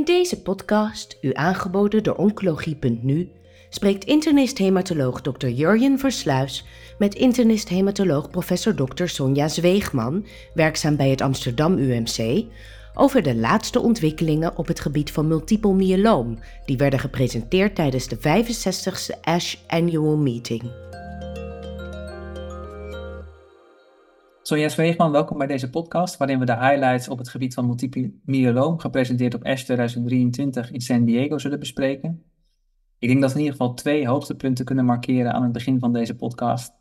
In deze podcast, u aangeboden door Oncologie.nu, spreekt internist-hematoloog Dr. Jurjen Versluis met internist-hematoloog prof. Dr. Sonja Zweegman, werkzaam bij het Amsterdam UMC, over de laatste ontwikkelingen op het gebied van multiple myeloom, die werden gepresenteerd tijdens de 65e ASH Annual Meeting. Sonja Zweegman, welkom bij deze podcast, waarin we de highlights op het gebied van multiple myeloom, gepresenteerd op ASH 2023 in San Diego, zullen bespreken. Ik denk dat we in ieder geval twee hoogtepunten kunnen markeren aan het begin van deze podcast.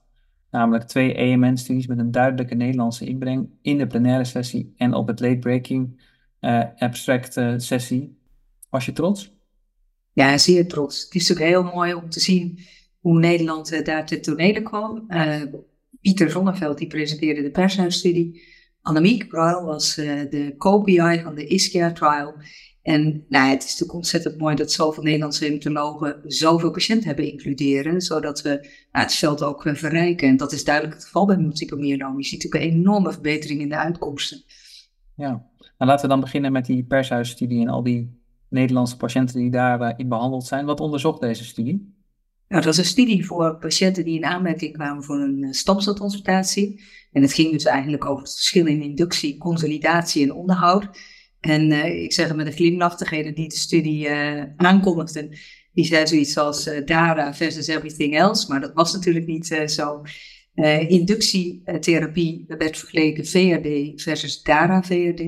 Namelijk twee AMN-studies met een duidelijke Nederlandse inbreng in de plenaire sessie en op het late-breaking uh, abstract uh, sessie. Was je trots? Ja, zeer trots. Het is ook heel mooi om te zien hoe Nederland uh, daar ten tonele kwam. Pieter Zonneveld die presenteerde de pershuisstudie. Annemiek Bruil was de co-PI van de ISKIA-trial. En nou, het is natuurlijk ontzettend mooi dat zoveel Nederlandse hematologen zoveel patiënten hebben includeren, zodat we nou, het veld ook verrijken. En dat is duidelijk het geval bij multiple. Je ziet natuurlijk een enorme verbetering in de uitkomsten. Ja, nou, laten we dan beginnen met die pershuisstudie en al die Nederlandse patiënten die daarin uh, behandeld zijn. Wat onderzocht deze studie? Nou, dat was een studie voor patiënten die in aanmerking kwamen voor een uh, stamceltransplantatie. En het ging dus eigenlijk over het verschil in inductie, consolidatie en onderhoud. En uh, ik zeg het met een glimlach, die de studie uh, aankondigden, die zei zoiets als DARA versus everything else, maar dat was natuurlijk niet zo. inductietherapie werd vergeleken VRD versus DARA-VRD.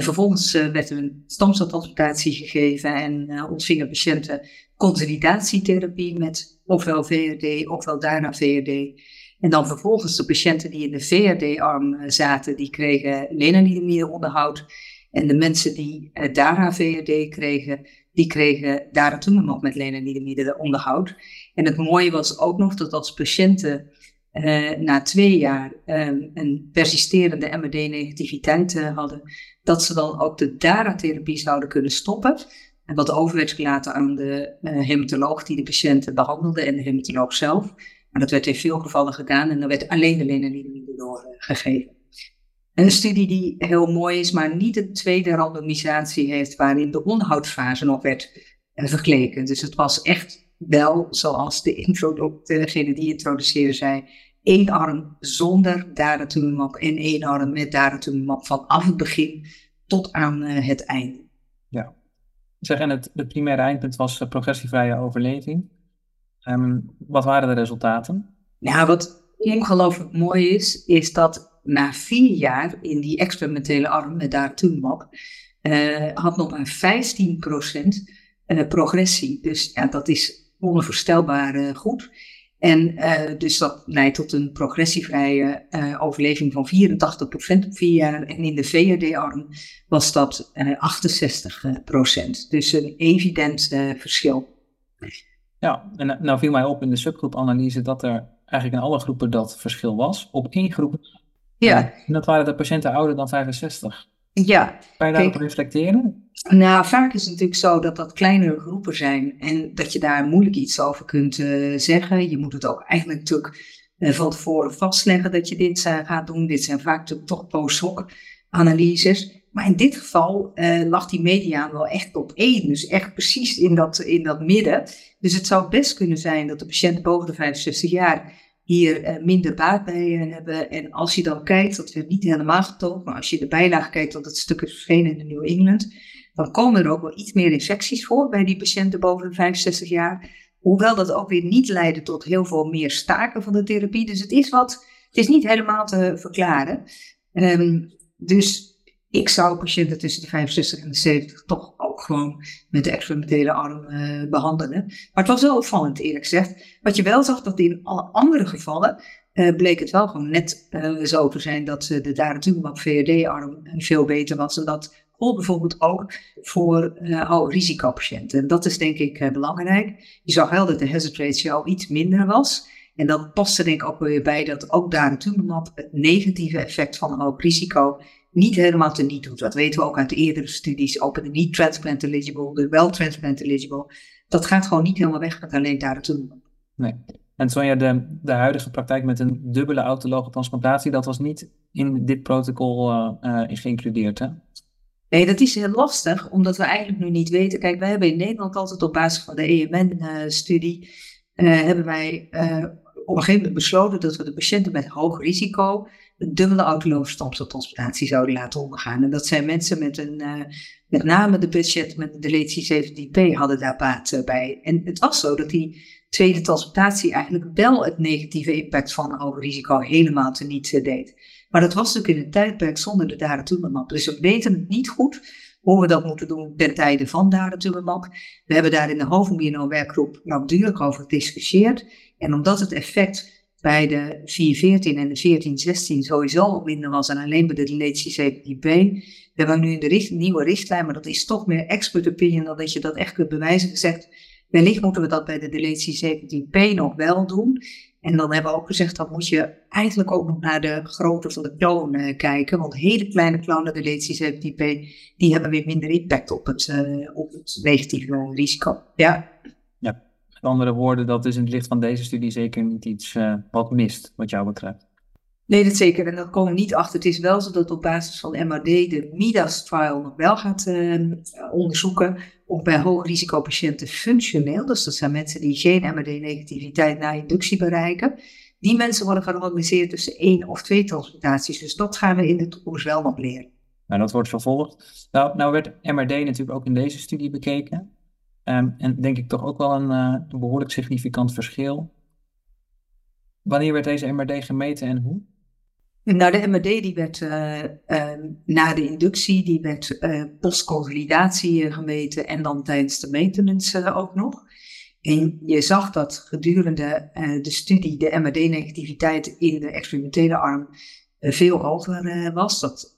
Vervolgens werd er een stamceltransplantatie gegeven en ontvingen patiënten consolidatietherapie met ofwel VRD ofwel DARA-VRD. En dan vervolgens de patiënten die in de VRD-arm zaten, die kregen lenalidomide onderhoud. En de mensen die uh, DARA-VRD kregen, die kregen daratumumab met lenalidomide onderhoud. En het mooie was ook nog dat als patiënten uh, na twee jaar um, een persisterende MRD-negativiteit uh, hadden, dat ze dan ook de DARA-therapie zouden kunnen stoppen. En wat over werd gelaten aan de hematoloog die de patiënten behandelde en de hematoloog zelf. Maar dat werd in veel gevallen gedaan en dan werd alleen de lenalidomide doorgegeven. Een studie die heel mooi is, maar niet een tweede randomisatie heeft waarin de onderhoudsfase nog werd vergeleken. Dus het was echt wel, zoals de degene die introduceerde zei, één arm zonder daratumumab en één arm met daratumumab vanaf het begin tot aan uh, het einde. Ja, zeg, en het, het primaire eindpunt was uh, progressievrije overleving. Um, wat waren de resultaten? Nou, wat ongelooflijk mooi is, is dat na vier jaar in die experimentele arm met daratumumab uh, had nog maar 15% uh, progressie. Dus ja, dat is onvoorstelbaar uh, goed. En dus dat leidt tot een progressievrije overleving van 84% op vier jaar. En in de VRD-arm was dat 68%. Dus een evident verschil. Ja, en nou viel mij op in de subgroepanalyse dat er eigenlijk in alle groepen dat verschil was. Op één groep ja. En dat waren de patiënten ouder dan 65. Ja. Kan je daarop reflecteren? Nou, vaak is het natuurlijk zo dat dat kleinere groepen zijn en dat je daar moeilijk iets over kunt uh, zeggen. Je moet het ook eigenlijk natuurlijk uh, van tevoren vastleggen dat je dit uh, gaat doen. Dit zijn vaak toch post-hoc analyses. Maar in dit geval lag die mediaan wel echt op één. Dus echt precies in dat, in dat midden. Dus het zou best kunnen zijn dat de patiënt boven de 65 jaar hier minder baat bij hebben. En als je dan kijkt, dat werd niet helemaal getoond, maar als je de bijlage kijkt, dat het stuk is verschenen in de New England, dan komen er ook wel iets meer infecties voor bij die patiënten boven de 65 jaar. Hoewel dat ook weer niet leidde tot heel veel meer staken van de therapie. Dus het is wat, het is niet helemaal te verklaren. Um, dus ik zou patiënten tussen de 65 en de 70 toch ook gewoon met de experimentele arm uh, behandelen. Maar het was wel opvallend, eerlijk gezegd. Wat je wel zag, dat in alle andere gevallen uh, bleek het wel gewoon net uh, zo te zijn dat de daratumumab VRD-arm veel beter was. En dat gold bijvoorbeeld ook voor uh, risicopatiënten. En dat is denk ik belangrijk. Je zag wel dat de hazard ratio iets minder was. En dat past er denk ik ook weer bij dat ook daratumumab het negatieve effect van hoog risico niet helemaal teniet doet. Dat weten we ook uit de eerdere studies, ook de niet transplant eligible, de wel transplant eligible. Dat gaat gewoon niet helemaal weg met alleen daratumumab. Nee. En Sonja, de, de huidige praktijk met een dubbele autologe transplantatie, dat was niet in dit protocol uh, geïncludeerd, hè? Nee, dat is heel lastig, omdat we eigenlijk nu niet weten. Kijk, wij hebben in Nederland altijd op basis van de EMN-studie, uh, hebben wij uh, op een gegeven moment besloten dat we de patiënten met hoog risico een dubbele autologische stamceltransplantatie zouden laten ondergaan. En dat zijn mensen met een, uh, met name de budget met de deletie 17p hadden daar baat bij. En het was zo dat die tweede transplantatie eigenlijk wel het negatieve impact van hoog risico helemaal te niet deed. Maar dat was natuurlijk in een tijdperk zonder de daratumumab. Dus we weten niet goed hoe we dat moeten doen ten tijde van daratumumab. We hebben daar in de hoofdimmunowerkgroep langdurig over gediscussieerd. En omdat het effect bij de 414 en de 1416 sowieso minder was dan alleen bij de deletie 17b, we hebben nu de richt, nieuwe richtlijn, maar dat is toch meer expert opinion dan dat je dat echt kunt bewijzen, gezegd, wellicht moeten we dat bij de deletie 17p nog wel doen. En dan hebben we ook gezegd, dan moet je eigenlijk ook nog naar de grootte van de kloon uh, kijken. Want hele kleine de LCCP, die hebben weer minder impact op het, uh, op het negatieve risico. Ja. met andere woorden, dat is in het licht van deze studie zeker niet iets uh, wat mist, wat jou betreft. Nee, dat zeker. En daar komen we niet achter. Het is wel zo dat op basis van MRD de MIDAS-trial nog wel gaat onderzoeken of bij hoogrisicopatiënten functioneel, dus dat zijn mensen die geen MRD-negativiteit na inductie bereiken, die mensen worden gerandomiseerd tussen één of twee transplantaties. Dus dat gaan we in de toekomst wel nog leren. Nou, dat wordt vervolgd. Nou, nou werd MRD natuurlijk ook in deze studie bekeken. Um, en denk ik toch ook wel een, een behoorlijk significant verschil. Wanneer werd deze MRD gemeten en hoe? Nou, de MRD die werd uh, uh, na de inductie, die werd uh, postconsolidatie gemeten en dan tijdens de maintenance ook nog. En je zag dat gedurende de studie de MRD-negativiteit in de experimentele arm veel hoger was. Dat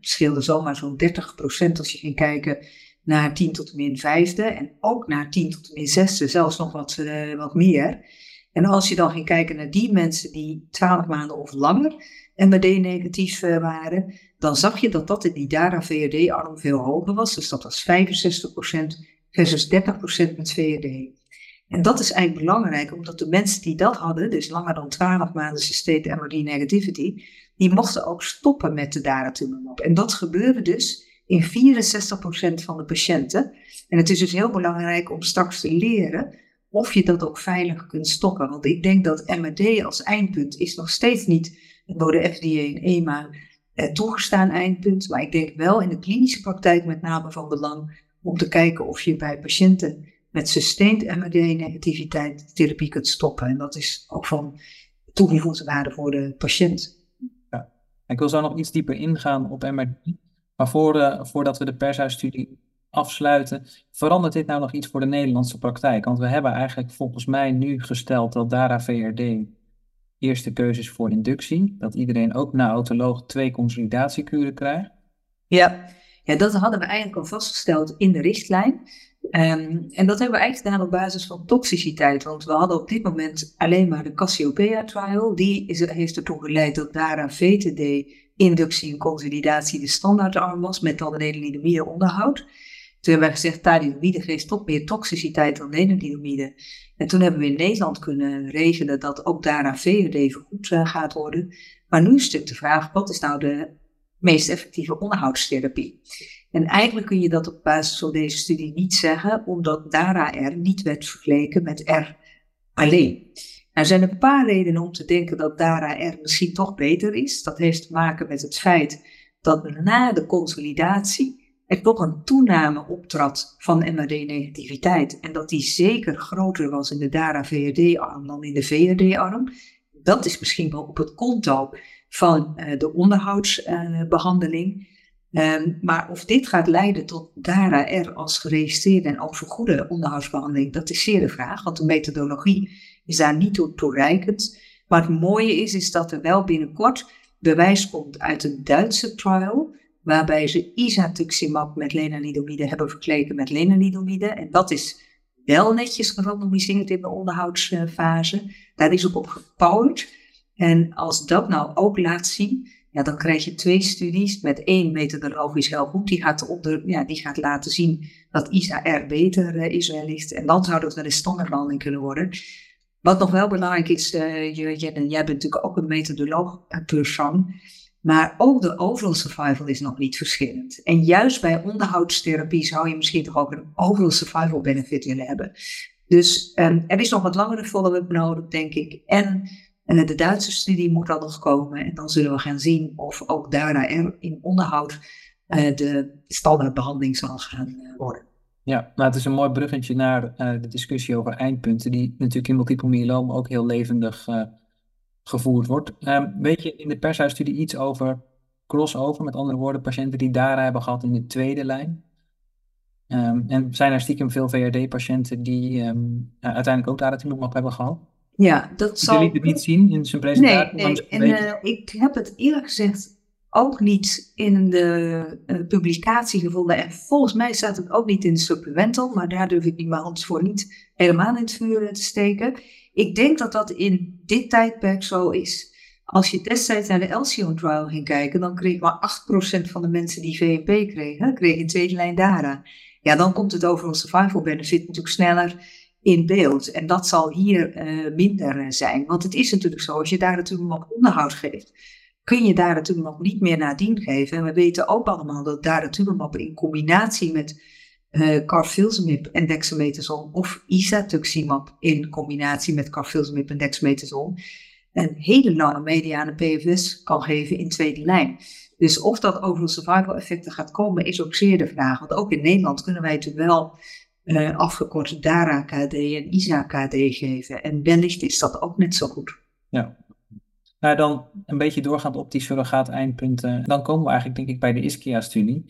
scheelde zomaar zo'n 30% als je ging kijken naar 10 tot de min vijfde en ook naar 10 tot de min zesde, zelfs nog wat, wat meer. En als je dan ging kijken naar die mensen die 12 maanden of langer MRD-negatief eh, waren, dan zag je dat dat in die DARA-VRD-arm veel hoger was. Dus dat was 65% versus 30% met VRD. En dat is eigenlijk belangrijk, omdat de mensen die dat hadden, dus langer dan 12 maanden sustained MRD negativity, die mochten ook stoppen met de daratumumab. En dat gebeurde dus in 64% van de patiënten. En het is dus heel belangrijk om straks te leren of je dat ook veilig kunt stoppen. Want ik denk dat MRD als eindpunt is nog steeds niet door de FDA en EMA eh, toegestaan eindpunt. Maar ik denk wel in de klinische praktijk met name van belang om te kijken of je bij patiënten met sustained MRD-negativiteit therapie kunt stoppen. En dat is ook van toegevoegde waarde voor de patiënt. Ja. Ik wil zo nog iets dieper ingaan op MRD. Maar voor, uh, voordat we de pershuisstudie afsluiten, verandert dit nou nog iets voor de Nederlandse praktijk? Want we hebben eigenlijk volgens mij nu gesteld dat DARA-VRD eerste keuzes voor inductie. Dat iedereen ook na autoloog twee consolidatiekuren krijgt. Ja. ja, dat hadden we eigenlijk al vastgesteld in de richtlijn. Um, en dat hebben we eigenlijk gedaan op basis van toxiciteit. Want we hadden op dit moment alleen maar de Cassiopeia-trial. Die is, heeft ertoe geleid dat daaraan VTD, inductie en consolidatie de standaardarm was. Met dan een onderhoud. Toen hebben we gezegd, thalidomide geeft toch meer toxiciteit dan lenalidomide. En toen hebben we in Nederland kunnen regelen dat ook daarna VRD vergoed uh, gaat worden. Maar nu is het de vraag, wat is nou de meest effectieve onderhoudstherapie? En eigenlijk kun je dat op basis van deze studie niet zeggen, omdat DARA-R niet werd vergeleken met R alleen. Nou, er zijn een paar redenen om te denken dat DARA-R misschien toch beter is. Dat heeft te maken met het feit dat na de consolidatie er toch een toename optrad van MRD-negativiteit. En dat die zeker groter was in de DARA-VRD-arm dan in de VRD-arm. Dat is misschien wel op het konto van uh, de onderhoudsbehandeling. Um, maar of dit gaat leiden tot DARA-R als geregistreerde en ook vergoede onderhoudsbehandeling, dat is zeer de vraag. Want de methodologie is daar niet toe toereikend. Maar het mooie is, is dat er wel binnenkort bewijs komt uit een Duitse trial waarbij ze isatuximab met lenalidomide hebben vergeleken met lenalidomide. En dat is wel netjes gerandomiseerd in de onderhoudsfase. Daar is ook op gebouwd. En als dat nou ook laat zien, ja, dan krijg je twee studies met één methodologisch heel goed. Die gaat, onder, ja, die gaat laten zien dat ISA-R beter uh, is wellicht. En dan zou dat wel een standaardlanding kunnen worden. Wat nog wel belangrijk is, uh, jij bent natuurlijk ook een methodoloog persoon. Maar ook de overall survival is nog niet verschillend. En juist bij onderhoudstherapie zou je misschien toch ook een overall survival benefit willen hebben. Dus um, er is nog wat langere follow-up nodig, denk ik. En uh, de Duitse studie moet dan nog komen. En dan zullen we gaan zien of ook daarna in onderhoud uh, de standaardbehandeling zal gaan uh, worden. Ja, nou, het is een mooi bruggetje naar de discussie over eindpunten, die natuurlijk in multiple myeloom ook heel levendig gevoerd wordt. Um, weet je in de pershuisstudie iets over crossover, met andere woorden, patiënten die daar hebben gehad in de tweede lijn? Um, en zijn er stiekem veel VRD-patiënten die um, uiteindelijk ook daratumumab hebben gehad? Ja, dat zal... Je liet het niet zien in zijn presentatie? Nee, nee. en uh, ik heb het eerlijk gezegd ook niet in de uh, publicatie gevonden. En volgens mij staat het ook niet in de supplemental, maar daar durf ik niet mijn hand voor niet helemaal in het vuur te steken. Ik denk dat dat in dit tijdperk zo is. Als je destijds naar de Elsion trial ging kijken, dan kreeg maar 8% van de mensen die VNP kregen, kregen in tweede lijn DARA. Ja, dan komt het overal survival benefit natuurlijk sneller in beeld. En dat zal hier uh, minder zijn. Want het is natuurlijk zo, als je daar natuurlijk nog onderhoud geeft, kun je daar natuurlijk nog niet meer nadien geven. En we weten ook allemaal dat daar natuurlijk in combinatie met uh, carfilzomib en dexamethason of isatuximab in combinatie met carfilzomib en dexamethason een hele lange mediane PFS kan geven in tweede lijn. Dus of dat overal survival effecten gaat komen, is ook zeer de vraag. Want ook in Nederland kunnen wij natuurlijk wel uh, afgekort DARA-KD en ISA-KD geven. En wellicht is dat ook net zo goed. Ja. Nou, dan een beetje doorgaand op die surrogaat eindpunten. Dan komen we eigenlijk denk ik bij de ISKIA-studie.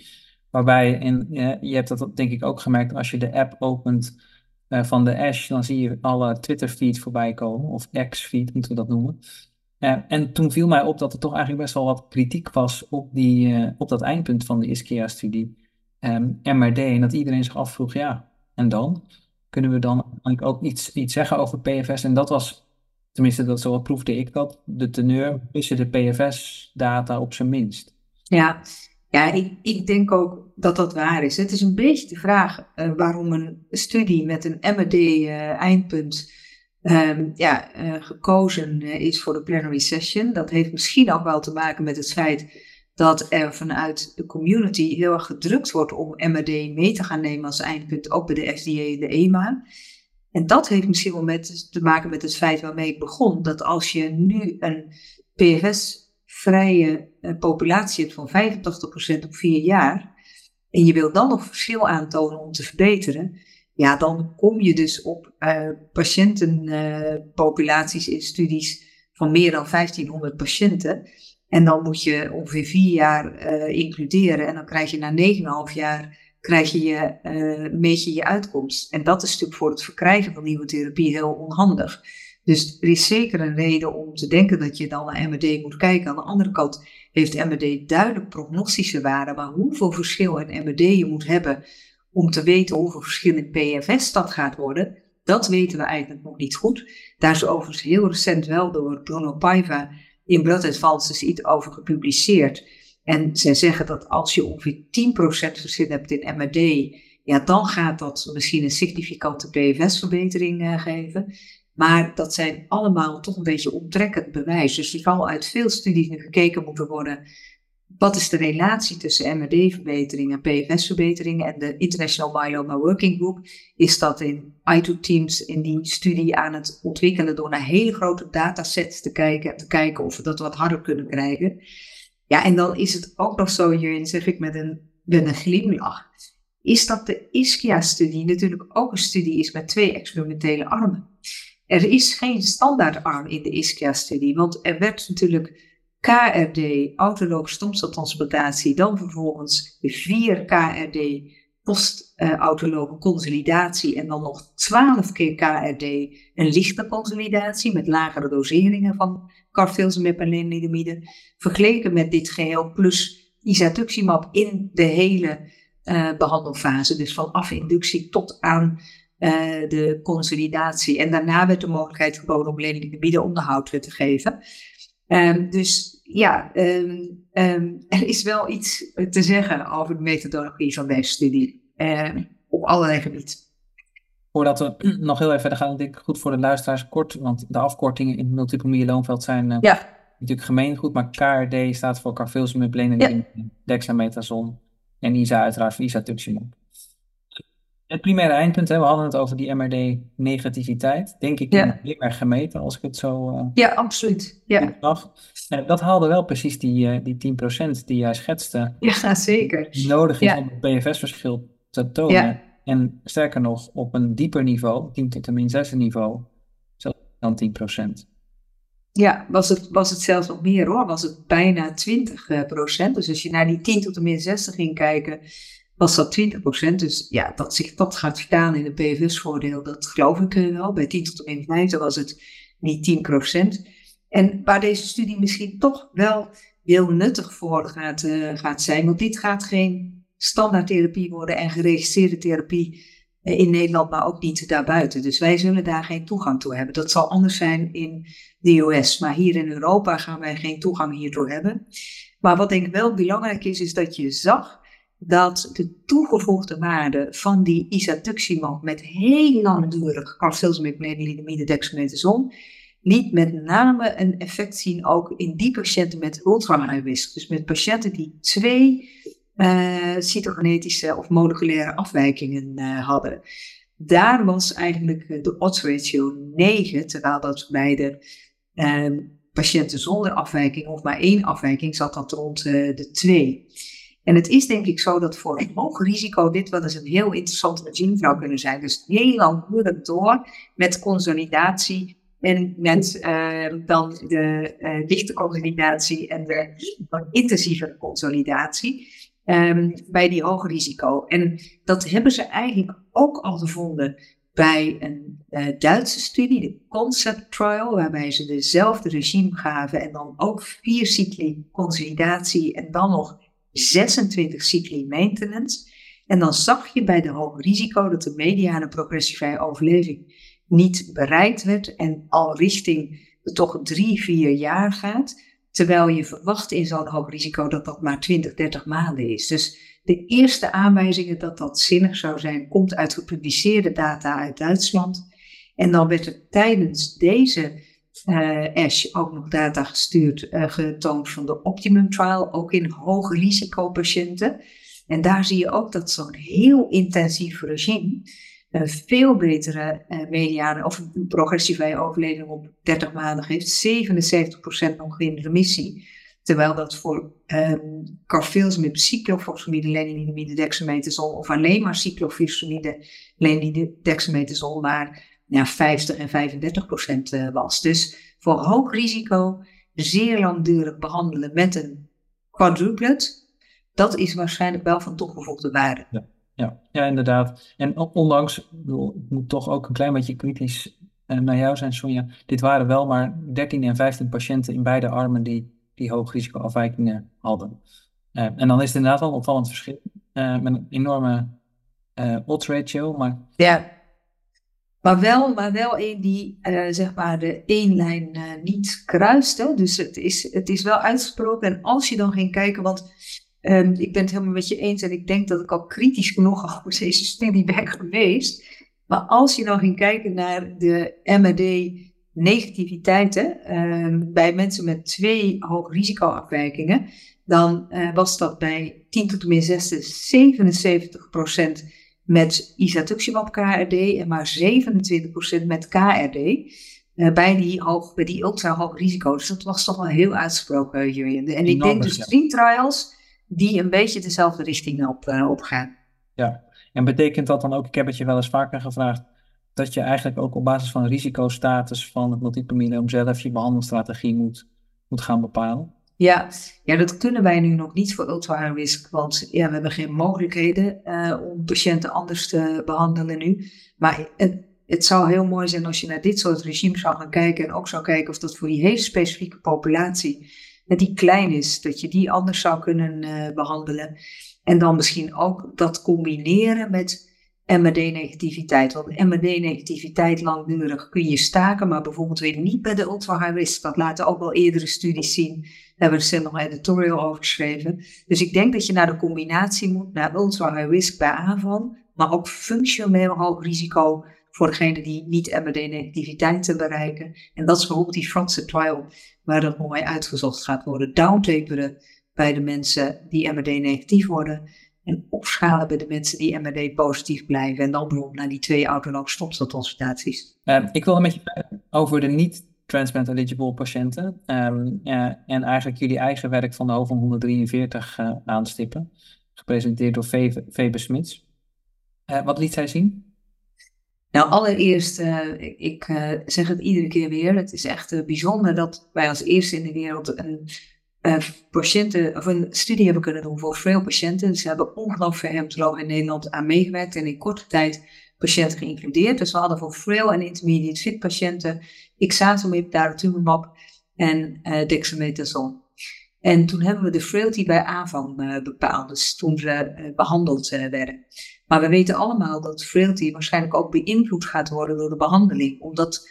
Waarbij, en je hebt dat denk ik ook gemerkt, als je de app opent uh, van de Ash, dan zie je alle Twitter-feeds voorbij komen. Of X-feed moeten we dat noemen. Uh, en toen viel mij op dat er toch eigenlijk best wel wat kritiek was op, die, op dat eindpunt van de ISKEA-studie, um, MRD. En dat iedereen zich afvroeg, ja, en dan? Kunnen we dan ook iets, iets zeggen over PFS? En dat was, tenminste, dat zo proefde ik dat, de teneur tussen de PFS-data op zijn minst. Ja, ja, ik, ik, denk ook dat dat waar is. Het is een beetje de vraag uh, waarom een studie met een MRD-eindpunt uh, um, ja, uh, gekozen is voor de plenary session. Dat heeft misschien ook wel te maken met het feit dat er vanuit de community heel erg gedrukt wordt om MRD mee te gaan nemen als eindpunt, ook bij de FDA de EMA. En dat heeft misschien wel met, te maken met het feit waarmee ik begon, dat als je nu een PFS vrije uh, populatie hebt van 85% op vier jaar, en je wil dan nog verschil aantonen om te verbeteren, ja, dan kom je dus op uh, patiëntenpopulaties uh, in studies van meer dan 1500 patiënten. En dan moet je ongeveer vier jaar includeren en dan krijg je na 9,5 jaar krijg je je, meet je je uitkomst. En dat is natuurlijk voor het verkrijgen van nieuwe therapie heel onhandig. Dus er is zeker een reden om te denken dat je dan naar MRD moet kijken. Aan de andere kant heeft MRD duidelijk prognostische waarde, maar hoeveel verschil in MRD je moet hebben om te weten hoeveel verschil in PFS dat gaat worden, dat weten we eigenlijk nog niet goed. Daar is overigens heel recent wel door Bruno Paiva in Blood Advances iets over gepubliceerd. En zij zeggen dat als je ongeveer 10% verschil hebt in MRD, ja, dan gaat dat misschien een significante PFS-verbetering uh, geven. Maar dat zijn allemaal toch een beetje onttrekkend bewijs. Dus er zal uit veel studies gekeken moeten worden. Wat is de relatie tussen MRD-verbeteringen en PFS-verbeteringen? En de International Myeloma Working Group is dat in ITO-teams in die studie aan het ontwikkelen door naar hele grote datasets te kijken. Te kijken of we dat wat harder kunnen krijgen. Ja, en dan is het ook nog zo, hierin zeg ik met een, met een glimlach. Is dat de ISKIA-studie natuurlijk ook een studie is met twee experimentele armen. Er is geen standaardarm in de ISKIA-studie, want er werd natuurlijk KRD, autoloog stomceltransplantatie, dan vervolgens vier KRD post-autologe consolidatie en dan nog 12 keer KRD, een lichte consolidatie met lagere doseringen van carfilzomib en lenalidomide, vergeleken met dit geheel plus isatuximab in de hele uh, behandelfase, dus vanaf inductie tot aan uh, de consolidatie. En daarna werd de mogelijkheid geboden om leninggebieden onderhoud te geven. Um, dus ja, um, um, er is wel iets te zeggen over de methodologie van deze studie op allerlei gebieden. Voordat we nog heel even verder gaan, denk ik goed voor de luisteraars kort, want de afkortingen in het multiple myeloomveld zijn uh, ja. natuurlijk gemeengoed, maar KRD staat voor carfilzomib, lenalidomide, dexamethason en ISA uiteraard voor isatuximab. Het primaire eindpunt, hè, we hadden het over die MRD-negativiteit. Denk ik Ja. erg gemeten, als ik het zo eh Ja, absoluut. Ja, zag. Eh, dat haalde wel precies die, eh, die 10% die jij schetste, ja zeker. die nodig is Ja. om het PFS-verschil te tonen. Ja. En sterker nog, op een dieper niveau, 10 tot en min 6 niveau, zelfs dan 10%. Ja, was het, was het zelfs nog meer hoor. Was het bijna 20 eh, procent. Dus als je naar die 10 tot en min 60 ging kijken, was dat 20 procent. Dus ja, dat zich dat gaat vertalen in een PFS-voordeel, dat geloof ik eh, wel. Bij 10 tot en min 50 was het niet 10 procent. En waar deze studie misschien toch wel heel nuttig voor gaat, eh, gaat zijn, want dit gaat geen standaardtherapie worden en geregistreerde therapie eh, in Nederland, maar ook niet daarbuiten. Dus wij zullen daar geen toegang toe hebben. Dat zal anders zijn in de US. Maar hier in Europa gaan wij geen toegang hiertoe hebben. Maar wat denk ik wel belangrijk is, is dat je zag dat de toegevoegde waarde van die isatuximab met heel langdurig carfilzomib, lenalidomide, dexamethason liet met name een effect zien ook in die patiënten met ultra risk. Dus met patiënten die twee eh, cytogenetische of moleculaire afwijkingen eh, hadden. Daar was eigenlijk eh, de odds ratio 9, terwijl dat bij de patiënten zonder afwijking of maar één afwijking zat dat rond de 2. En het is denk ik zo dat voor een hoog risico dit wel eens een heel interessant regime zou kunnen zijn. Dus heel lang door met consolidatie en met eh, dan de eh, lichte consolidatie en de wat intensieve consolidatie ehm, bij die hoge risico. En dat hebben ze eigenlijk ook al gevonden bij een eh, Duitse studie, de Concept Trial, waarbij ze dezelfde regime gaven en dan ook vier cycli consolidatie en dan nog 26 cycli maintenance. En dan zag je bij de hoge risico dat de mediane progressievrije overleving niet bereikt werd en al richting toch drie, vier jaar gaat. Terwijl je verwacht in zo'n hoog risico dat dat maar 20, 30 maanden is. Dus de eerste aanwijzingen dat dat zinnig zou zijn, komt uit gepubliceerde data uit Duitsland. En dan werd er tijdens deze uh, ASH ook nog data gestuurd, uh, getoond van de Optimum Trial, ook in hoge risicopatiënten. En daar zie je ook dat zo'n heel intensief regime een veel betere uh, mediane of een progressievrije overleving op 30 maanden geeft. 77% nog in remissie. Terwijl dat voor um, carfilzomib, cyclophosphamide, lenalidomide, dexamethason of alleen maar cyclophosphamide, lenalidomide, dexamethason maar ja, 50 en 35 procent uh, was. Dus voor hoog risico, zeer langdurig behandelen met een quadruplet, dat is waarschijnlijk wel van toegevoegde waarde. Ja, ja, ja inderdaad. En ondanks, ik, bedoel, ik moet toch ook een klein beetje kritisch uh, naar jou zijn, Sonja. Dit waren wel maar 13 en 15 patiënten in beide armen die, die hoogrisicoafwijkingen hadden. Uh, en dan is het inderdaad wel een opvallend verschil. Uh, met een enorme odds ratio, maar... Ja, maar wel, maar wel een die uh, zeg maar de één lijn uh, niet kruist. Hè? Dus het is, het is wel uitgesproken. En als je dan ging kijken, want um, ik ben het helemaal met je eens en ik denk dat ik al kritisch genoeg over deze studie ben geweest. Maar als je dan ging kijken naar de MRD-negativiteiten um, bij mensen met twee hoog risicoafwijkingen, dan uh, was dat bij 10 tot en min 6 77 procent met isatuximab KRD en maar 27% met KRD. Uh, bij, die hoog, bij die ultra hoog risico. Dus dat was toch wel heel uitgesproken, Jurjen. En ik denk dus drie trials die een beetje dezelfde richting op, uh, opgaan. Ja, en betekent dat dan ook, ik heb het je wel eens vaker gevraagd, dat je eigenlijk ook op basis van risicostatus van het multiple zelf je behandelstrategie moet, moet gaan bepalen? Ja, ja, dat kunnen wij nu nog niet voor ultra high risk, want ja, we hebben geen mogelijkheden uh, om patiënten anders te behandelen nu. Maar het, het zou heel mooi zijn als je naar dit soort regimes zou gaan kijken en ook zou kijken of dat voor die hele specifieke populatie, die klein is, dat je die anders zou kunnen uh, behandelen. En dan misschien ook dat combineren met MRD-negativiteit. Want MRD-negativiteit langdurig kun je staken, maar bijvoorbeeld weer niet bij de ultra high risk. Dat laten ook wel eerdere studies zien. Daar hebben we recent nog een editorial over geschreven. Dus ik denk dat je naar de combinatie moet, naar ultra high risk bij aanvang, maar ook functioneel hoog risico voor degene die niet MRD-negativiteit te bereiken. En dat is bijvoorbeeld die Franse trial, waar dat mooi uitgezocht gaat worden. Downtaperen bij de mensen die MRD-negatief worden. En opschalen bij de mensen die MRD-positief blijven. En dan bijvoorbeeld naar die twee autonome stopselconsultaties. Uh, ik wil een beetje over de niet transplant eligible patiënten. Um, en eigenlijk jullie eigen werk van de HOVON 143 uh, aanstippen. Gepresenteerd door Febe Smits. Uh, wat liet zij zien? Nou, allereerst, uh, ik zeg het iedere keer weer. Het is echt bijzonder dat wij als eerste in de wereld een, patiënten, of een studie hebben kunnen doen voor veel patiënten. We hebben ongelooflijk veel hematologen in Nederland aan meegewerkt en in korte tijd patiënten geïncludeerd. Dus we hadden voor frail en intermediate fit patiënten ixazomib, daratumumab en dexamethason. En toen hebben we de frailty bij aanvang bepaald, dus toen ze behandeld werden. Maar we weten allemaal dat frailty waarschijnlijk ook beïnvloed gaat worden door de behandeling, omdat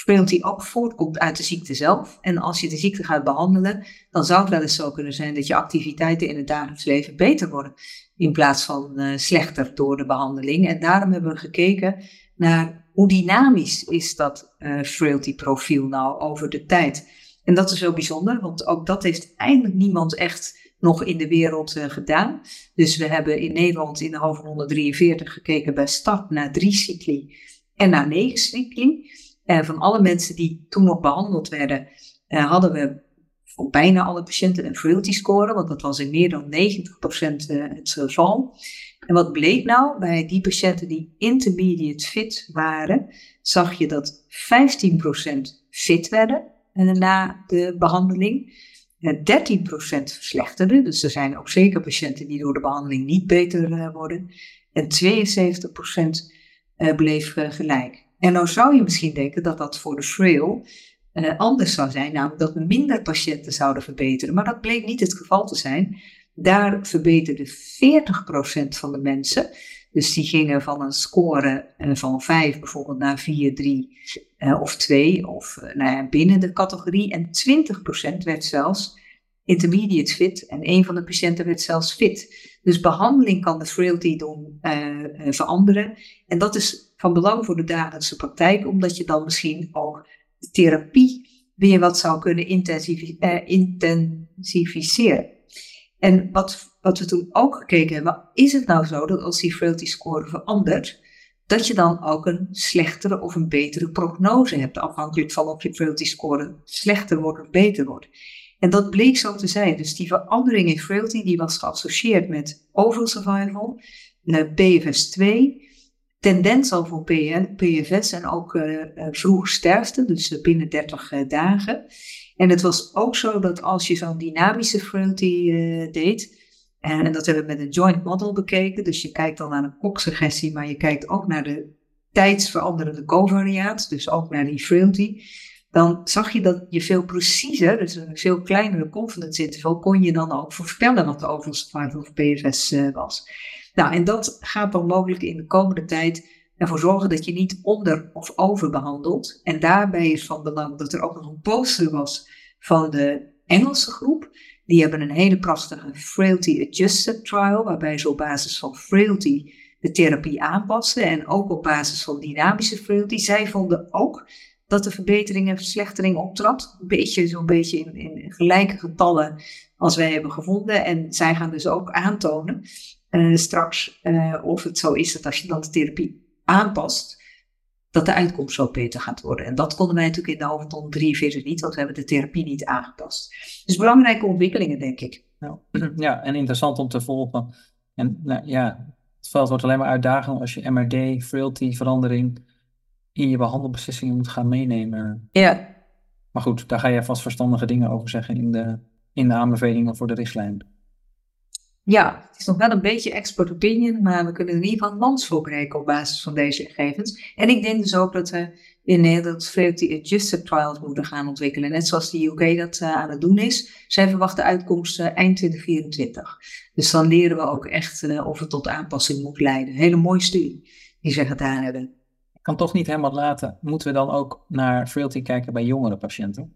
frailty ook voortkomt uit de ziekte zelf. En als je de ziekte gaat behandelen, dan zou het wel eens zo kunnen zijn dat je activiteiten in het dagelijks leven beter worden, in plaats van uh, slechter door de behandeling. En daarom hebben we gekeken naar hoe dynamisch is dat uh, frailty profiel nou over de tijd. En dat is wel bijzonder, want ook dat heeft eigenlijk niemand echt nog in de wereld uh, gedaan. Dus we hebben in Nederland in de hoofd 143 gekeken bij start naar drie cycli en naar negen cycli. En van alle mensen die toen nog behandeld werden, uh, hadden we voor bijna alle patiënten een frailty score, want dat was in meer dan 90% uh, het geval. En wat bleek nou? Bij die patiënten die intermediate fit waren, zag je dat 15% fit werden na de behandeling. 13% verslechterde. Dus er zijn ook zeker patiënten die door de behandeling niet beter uh, worden. En 72% uh, bleef uh, gelijk. En nou zou je misschien denken dat dat voor de frail anders zou zijn, namelijk dat minder patiënten zouden verbeteren. Maar dat bleek niet het geval te zijn. Daar verbeterde 40% van de mensen. Dus die gingen van een score van 5 bijvoorbeeld naar 4, 3 of 2 of nou ja, binnen de categorie. En 20% werd zelfs intermediate fit en een van de patiënten werd zelfs fit. Dus behandeling kan de frailty doen veranderen. En dat is van belang voor de dagelijkse praktijk, omdat je dan misschien ook de therapie weer wat zou kunnen uh, intensificeren. En wat, wat we toen ook gekeken hebben, is het nou zo dat als die frailty score verandert, dat je dan ook een slechtere of een betere prognose hebt, afhankelijk van of je frailty score slechter wordt of beter wordt. En dat bleek zo te zijn. Dus die verandering in frailty die was geassocieerd met overall survival, PFS 2, tendens al voor PFS en ook uh, vroeg sterfte, dus binnen 30 uh, dagen. En het was ook zo dat als je zo'n dynamische frailty deed, en dat hebben we met een joint model bekeken, dus je kijkt dan naar een koksuggestie, maar je kijkt ook naar de tijdsveranderende covariaat, dus ook naar die frailty dan zag je dat je veel preciezer, dus een veel kleinere confidence interval, kon je dan ook voorspellen wat de survival of PFS was. Nou, en dat gaat dan mogelijk in de komende tijd ervoor zorgen dat je niet onder- of overbehandelt. En daarbij is van belang dat er ook nog een poster was van de Engelse groep. Die hebben een hele prachtige Frailty Adjusted Trial, waarbij ze op basis van frailty de therapie aanpassen en ook op basis van dynamische frailty. Zij vonden ook dat de verbetering en verslechtering optrad. Een beetje, zo'n beetje in, in, gelijke getallen als wij hebben gevonden. En zij gaan dus ook aantonen uh, straks uh, of het zo is dat als je dan de therapie aanpast, dat de uitkomst zo beter gaat worden. En dat konden wij natuurlijk in de hoofdton 43 niet, want we hebben de therapie niet aangepast. Dus belangrijke ontwikkelingen, denk ik. Nou, ja, en interessant om te volgen. En nou, ja, het veld wordt alleen maar uitdagend als je MRD, frailty, verandering in je behandelbeslissingen moet gaan meenemen. Ja. Maar goed, daar ga je vast verstandige dingen over zeggen in de, in de aanbevelingen voor de richtlijn. Ja, het is nog wel een beetje expert opinion, maar we kunnen in ieder geval lans voorbreken op basis van deze gegevens. En ik denk dus ook dat we in Nederland Frailty Adjusted Trials moeten gaan ontwikkelen. Net zoals de UK dat uh, aan het doen is. Zij verwachten uitkomsten eind 2024. Dus dan leren we ook echt uh, of het tot aanpassing moet leiden. Hele mooie studie die ze gedaan hebben kan toch niet helemaal laten. Moeten we dan ook naar frailty kijken bij jongere patiënten?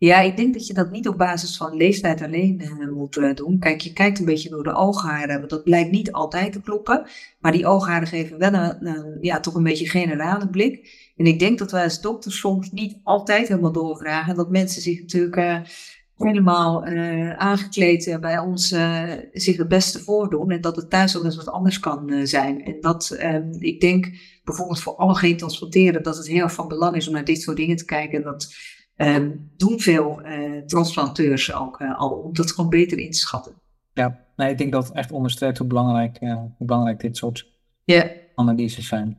Ja, ik denk dat je dat niet op basis van leeftijd alleen uh, moet uh, doen. Kijk, je kijkt een beetje door de oogharen, want dat blijkt niet altijd te kloppen. Maar die oogharen geven wel een, ja, toch een beetje generale blik. En ik denk dat wij als dokters soms niet altijd helemaal doorvragen. Dat mensen zich natuurlijk uh, helemaal aangekleed bij ons zich het beste voordoen. En dat het thuis ook eens wat anders kan zijn. En dat, ehm, ik denk bijvoorbeeld voor alle geen transporteren, dat het heel erg van belang is om naar dit soort dingen te kijken. En dat doen veel uh, transplanteurs ook uh, al, om dat gewoon beter in te schatten. Ja, nee, ik denk dat het echt onderstreept hoe belangrijk, hoe belangrijk dit soort yeah. analyses zijn.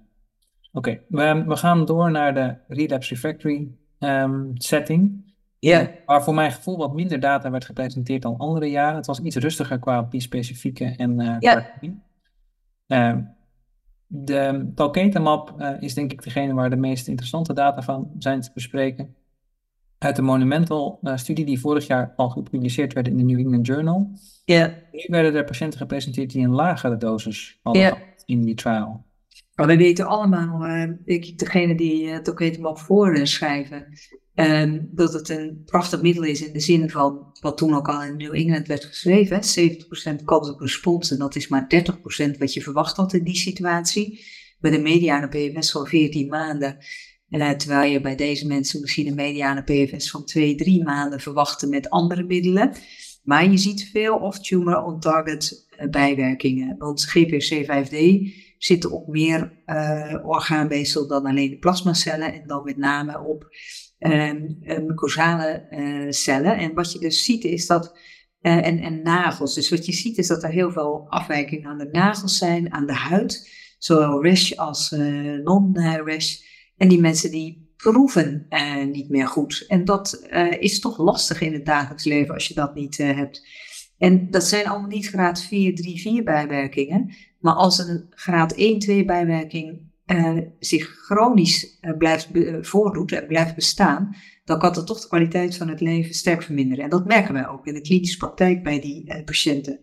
Oké, okay. we, we, gaan door naar de relapse refractory um, setting. Yeah. Waar voor mijn gevoel wat minder data werd gepresenteerd dan andere jaren. Het was iets rustiger qua specifieke en uh, yeah. uh, de Talketamab uh, is denk ik degene waar de meest interessante data van zijn te bespreken uit de Monumental-studie die vorig jaar al gepubliceerd werd in de New England Journal. Ja. Nu werden er patiënten gepresenteerd die een lagere dosis hadden in die trial. Maar we weten allemaal, uh, ik, degene die uh, het ook helemaal voorschrijven, uh, dat het een prachtig middel is in de zin van wat toen ook al in New England werd geschreven, hè, 70% kans op respons en dat is maar 30% wat je verwacht had in die situatie. Bij de mediane PFS van 14 maanden. En terwijl je bij deze mensen misschien een mediane PFS van 2, 3 maanden verwachtte met andere middelen. Maar je ziet veel off-tumor on-target bijwerkingen. Want GPC5D zitten op meer uh, orgaanweefsel dan alleen de plasmacellen. En dan met name op um, mucosale uh, cellen. En wat je dus ziet is dat. Uh, en, en nagels. Dus wat je ziet is dat er heel veel afwijkingen aan de nagels zijn, aan de huid. Zowel rash als non-rash. En die mensen die proeven uh, niet meer goed. En dat uh, is toch lastig in het dagelijks leven als je dat niet uh, hebt. En dat zijn allemaal niet graad 4, 3, 4 bijwerkingen. Maar als een graad 1, 2 bijwerking zich chronisch blijft voordoet en blijft bestaan, dan kan dat toch de kwaliteit van het leven sterk verminderen. En dat merken wij ook in de klinische praktijk bij die patiënten.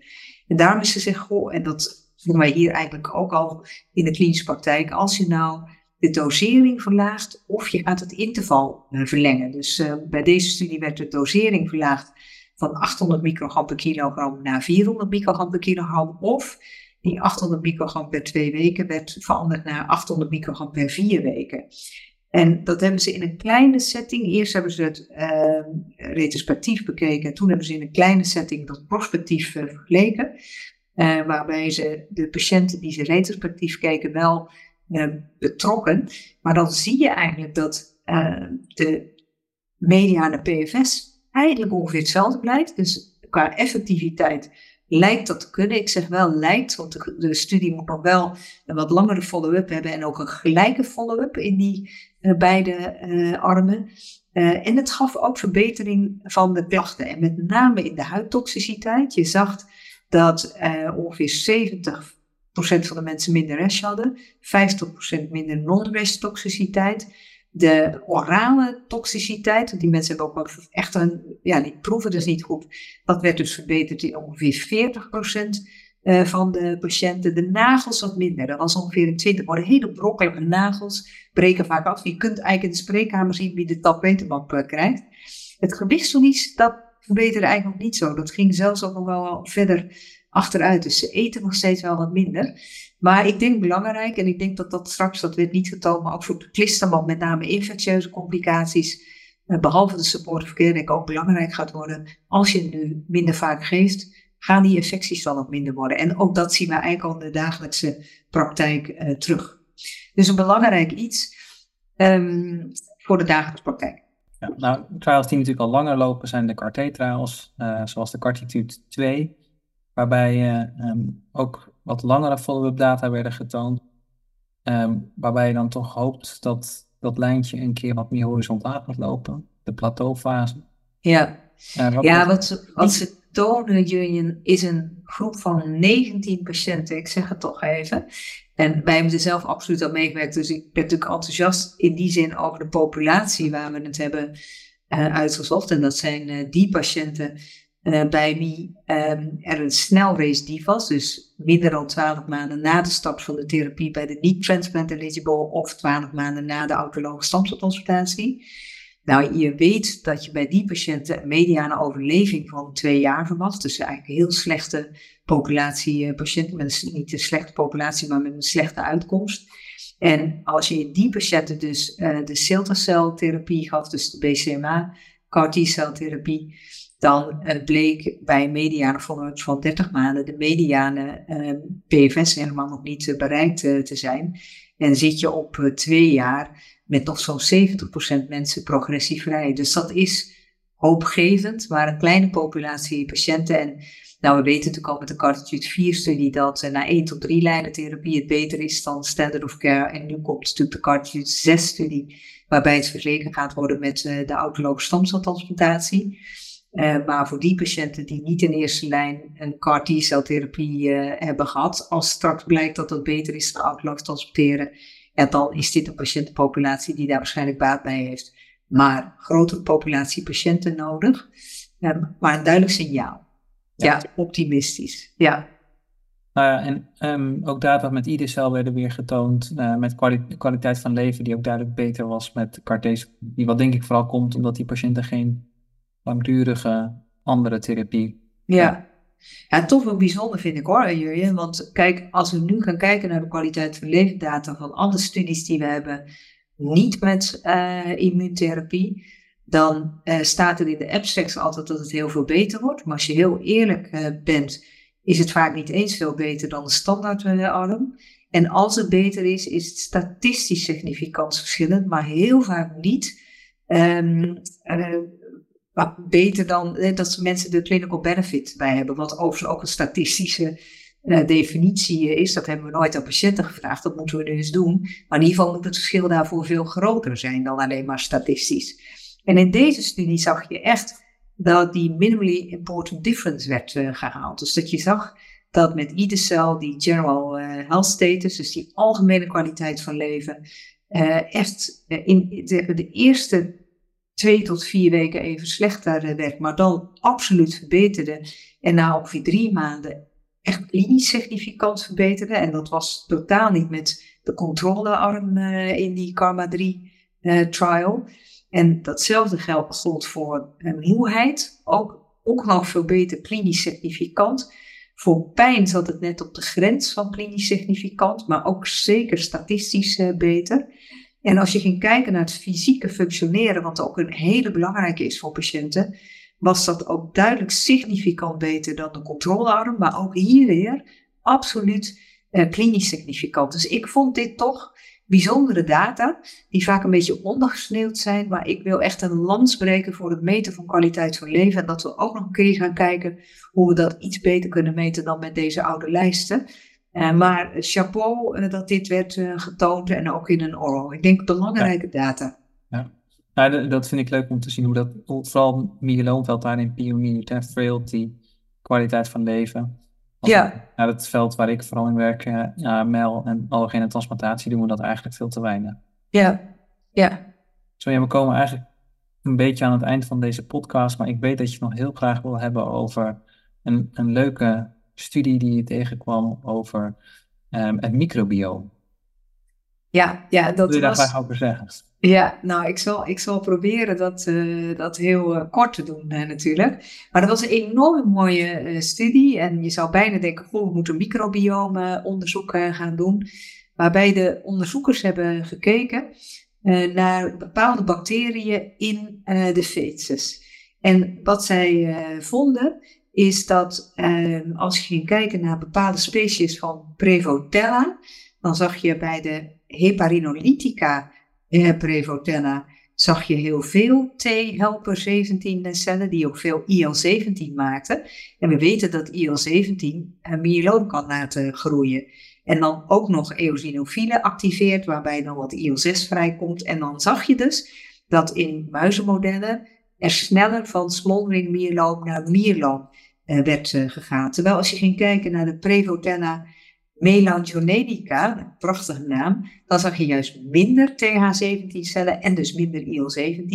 En daarom is gezegd, goh, en dat doen wij hier eigenlijk ook al in de klinische praktijk, als je nou de dosering verlaagt of je gaat het interval uh, verlengen. Dus uh, bij deze studie werd de dosering verlaagd van 800 microgram per kilogram naar 400 microgram per kilogram. Of die 800 microgram per twee weken werd veranderd naar 800 microgram per vier weken. En dat hebben ze in een kleine setting. Eerst hebben ze het uh, retrospectief bekeken. Toen hebben ze in een kleine setting dat prospectief vergeleken. waarbij ze de patiënten die ze retrospectief keken wel betrokken. Maar dan zie je eigenlijk dat uh, de mediane PFS eigenlijk ongeveer hetzelfde blijft. Dus qua effectiviteit lijkt dat te kunnen. Ik zeg wel lijkt, want de, de studie moet nog wel een wat langere follow-up hebben en ook een gelijke follow-up in die uh, beide armen. en het gaf ook verbetering van de klachten. En met name in de huidtoxiciteit. Je zag dat ongeveer 70 van de mensen minder rash hadden, 50% minder non-rash toxiciteit. De orale toxiciteit, die mensen hebben ook wel echt een, ja, die proeven dus niet goed. Dat werd dus verbeterd in ongeveer 40% van de patiënten. De nagels wat minder, dat was ongeveer een 20. Maar hele brokkelige nagels breken vaak af. Je kunt eigenlijk in de spreekkamer zien wie de tapetenmap krijgt. Het gewichtsverlies, dat verbeterde eigenlijk nog niet zo. Dat ging zelfs ook nog wel verder achteruit. Dus ze eten nog steeds wel wat minder. Maar ik denk belangrijk, en ik denk dat dat straks, dat werd niet getoond, maar ook voor de met name infectieuze complicaties, behalve de supportive care, denk ik ook belangrijk gaat worden. Als je nu minder vaak geeft, gaan die infecties dan ook minder worden. En ook dat zien we eigenlijk al in de dagelijkse praktijk uh, terug. Dus een belangrijk iets um, voor de dagelijkse praktijk. Ja, nou, trials die natuurlijk al langer lopen zijn de CAR-T-trials, uh, zoals de CARTITUDE 2 waarbij um, ook wat langere follow-up data werden getoond. Um, waarbij je dan toch hoopt dat dat lijntje een keer wat meer horizontaal gaat lopen, de plateaufase. Ja, uh, wat ja wat, ze, wat ze tonen, Jurjen, is een groep van 19 patiënten, ik zeg het toch even. En wij hebben er zelf absoluut aan meegewerkt, dus ik ben natuurlijk enthousiast in die zin over de populatie waar we het hebben uh, uitgezocht. En dat zijn uh, die patiënten uh, bij wie um, er een snel recidief was, dus minder dan 12 maanden na de start van de therapie bij de niet-transplant eligible of 12 maanden na de autologe stamceltransplantatie. Nou, je weet dat je bij die patiënten een mediane overleving van twee jaar verwacht. Dus eigenlijk een heel slechte populatie uh, patiënten, met een, niet een slechte populatie, maar met een slechte uitkomst. En als je die patiënten dus uh, de cilta-celtherapie gaf, dus de BCMA, CAR T-celtherapie, dan uh, bleek bij een mediane van, van 30 maanden de mediane PFS helemaal nog niet bereikt te zijn. En zit je op twee jaar met nog zo'n 70% mensen progressievrij. Dus dat is hoopgevend, maar een kleine populatie patiënten. En nou, we weten natuurlijk al met de Cartitude 4-studie dat na 1 tot 3 lijnen therapie het beter is dan standard of care. En nu komt natuurlijk de Cartitude 6-studie, waarbij het vergeleken gaat worden met de autologe stamceltransplantatie. Uh, maar voor die patiënten die niet in eerste lijn een CAR T-celtherapie hebben gehad, als straks blijkt dat dat beter is dan autoloog transplanteren, ja, dan is dit een patiëntenpopulatie die daar waarschijnlijk baat bij heeft. Maar grotere populatie patiënten nodig. Ehm, maar een duidelijk signaal. Ja, optimistisch. Ja. Nou ja, en um, ook data met IDCL werden weer getoond. Uh, met kwaliteit van leven die ook duidelijk beter was met CAR-T. Die wat denk ik vooral komt omdat die patiënten geen langdurige andere therapie ja. Ja, toch wel bijzonder vind ik hoor, Jurjen. Want kijk, als we nu gaan kijken naar de kwaliteit van levendata van alle studies die we hebben, niet met uh, immuuntherapie, dan uh, staat er in de abstracts altijd dat het heel veel beter wordt. Maar als je heel eerlijk uh, bent, is het vaak niet eens veel beter dan de standaardarm. En als het beter is, is het statistisch significant verschillend, maar heel vaak niet. Um, wat beter dan eh, dat mensen de clinical benefit bij hebben. Wat overigens ook een statistische uh, definitie is. Dat hebben we nooit aan patiënten gevraagd. Dat moeten we nu eens doen. Maar in ieder geval moet het verschil daarvoor veel groter zijn dan alleen maar statistisch. En in deze studie zag je echt dat die minimally important difference werd uh, gehaald. Dus dat je zag dat met ieder cel die general uh, health status, dus die algemene kwaliteit van leven, echt in de eerste twee tot vier weken even slechter werd, maar dan absoluut verbeterde. En na ongeveer drie maanden echt klinisch significant verbeterde. En dat was totaal niet met de controlearm uh, in die Karma 3 uh, eh, trial. En datzelfde geldt voor uh, moeheid, ook, ook nog veel beter klinisch significant. Voor pijn zat het net op de grens van klinisch significant, maar ook zeker statistisch beter. En als je ging kijken naar het fysieke functioneren, wat ook een hele belangrijke is voor patiënten, was dat ook duidelijk significant beter dan de controlearm, maar ook hier weer absoluut eh, klinisch significant. Dus ik vond dit toch bijzondere data, die vaak een beetje ondergesneeuwd zijn, maar ik wil echt een lans breken voor het meten van kwaliteit van leven en dat we ook nog een keer gaan kijken hoe we dat iets beter kunnen meten dan met deze oude lijsten. Uh, maar chapeau uh, dat dit werd uh, getoond en ook in een oral. Ik denk belangrijke data. Ja, nou, dat vind ik leuk om te zien hoe dat, vooral myeloomveld daarin pioniert. Hè? Frailty, kwaliteit van leven. Als ja. Naar het veld waar ik vooral in werk, ja, MEL en allogenese transplantatie, doen we dat eigenlijk veel te weinig. Ja, ja. Zo ja, we komen eigenlijk een beetje aan het eind van deze podcast, maar ik weet dat je nog heel graag wil hebben over een, een leuke studie die je tegenkwam over um, het microbioom. Ja, ja, dat Wil je was... graag over zeggen? Ja, nou, ik zal, ik zal proberen dat, uh, dat heel uh, kort te doen uh, natuurlijk. Maar dat was een enorm mooie studie. En je zou bijna denken, goh, we moeten microbioom-onderzoek gaan doen. Waarbij de onderzoekers hebben gekeken naar bepaalde bacteriën in de feces. En wat zij vonden, is dat eh, als je ging kijken naar bepaalde species van Prevotella, dan zag je bij de Heparinolytica eh, Prevotella zag je heel veel T-helper 17 cellen die ook veel IL-17 maakten. En we weten dat IL-17 een myeloom kan laten groeien. En dan ook nog eosinofielen activeert, waarbij dan wat IL-6 vrijkomt. En dan zag je dus dat in muizenmodellen er sneller van smoldering myeloom naar myeloom werd uh, gegaan. Terwijl als je ging kijken naar de Prevotella melangenetica, een prachtige naam, dan zag je juist minder TH17-cellen en dus minder IL-17.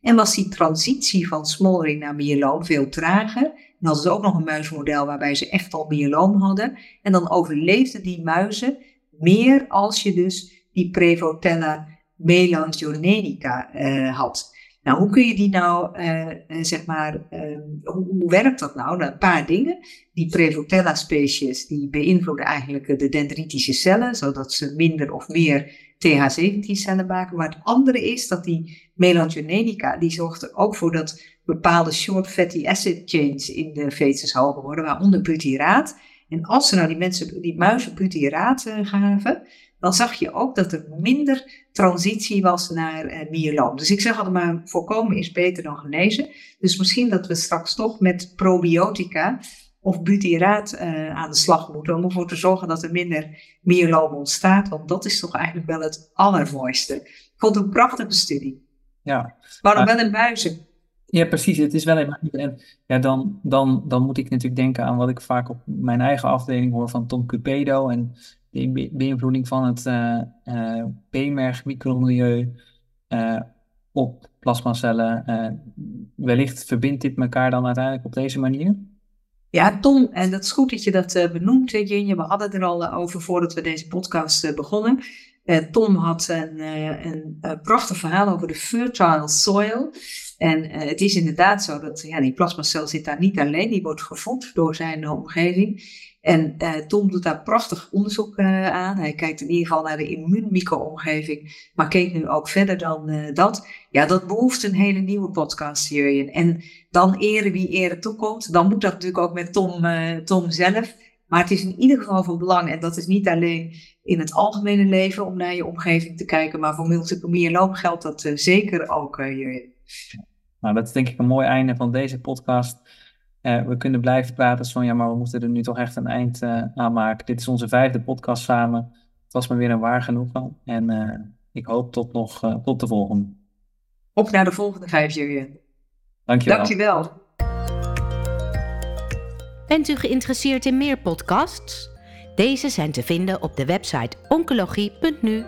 En was die transitie van smoldering naar myeloom veel trager. En hadden ze ook nog een muismodel waarbij ze echt al myeloom hadden. En dan overleefden die muizen meer als je dus die Prevotella melangenetica uh, had. Nou, hoe kun je die nou, uh, zeg maar, uh, hoe, werkt dat nou? nou? Een paar dingen. Die Prevotella-species, die beïnvloeden eigenlijk de dendritische cellen, zodat ze minder of meer TH17-cellen maken. Maar het andere is dat die melantogenica, die zorgt er ook voor dat bepaalde short fatty acid chains in de vetes hoger worden, waaronder butyraat. En als ze nou die mensen, die muizen butyraat uh, gaven, dan zag je ook dat er minder transitie was naar uh, myeloom. Dus ik zeg altijd maar, voorkomen is beter dan genezen. Dus misschien dat we straks toch met probiotica of butyraat uh, aan de slag moeten om ervoor te zorgen dat er minder myeloom ontstaat. Want dat is toch eigenlijk wel het allermooiste. Ik vond het een prachtige studie. Ja. Maar nog wel in buizen. Ja, precies. Het is wel een. En ja, dan, dan, dan moet ik natuurlijk denken aan wat ik vaak op mijn eigen afdeling hoor van Tom Cupedo. En de beïnvloeding van het uh, uh, B-merg micromilieu uh, op plasmacellen. wellicht verbindt dit elkaar dan uiteindelijk op deze manier? Ja, Tom, en dat is goed dat je dat benoemt, Jinje. We hadden er al over voordat we deze podcast begonnen. Tom had een, een, een, prachtig verhaal over de fertile soil. En het is inderdaad zo dat ja, die plasmacel zit daar niet alleen, die wordt gevoed door zijn omgeving. En uh, Tom doet daar prachtig onderzoek uh, aan. Hij kijkt in ieder geval naar de immuunmicro-omgeving, maar kijkt nu ook verder dan uh, dat. Ja, dat behoeft een hele nieuwe podcast hierin. En dan eren wie eren toekomt. Dan moet dat natuurlijk ook met Tom, Tom zelf. Maar het is in ieder geval van belang, en dat is niet alleen in het algemene leven om naar je omgeving te kijken, maar voor multiple myelome geldt dat zeker ook. Nou, dat is denk ik een mooi einde van deze podcast. Uh, we kunnen blijven praten, Sonja, maar we moeten er nu toch echt een eind uh, aan maken. Dit is onze vijfde podcast samen. Het was me weer een waar genoegen. En uh, ik hoop tot, nog, tot de volgende. Op naar de volgende vijf, Jurjen. Dankjewel. Dankjewel. Bent u geïnteresseerd in meer podcasts? Deze zijn te vinden op de website oncologie.nu.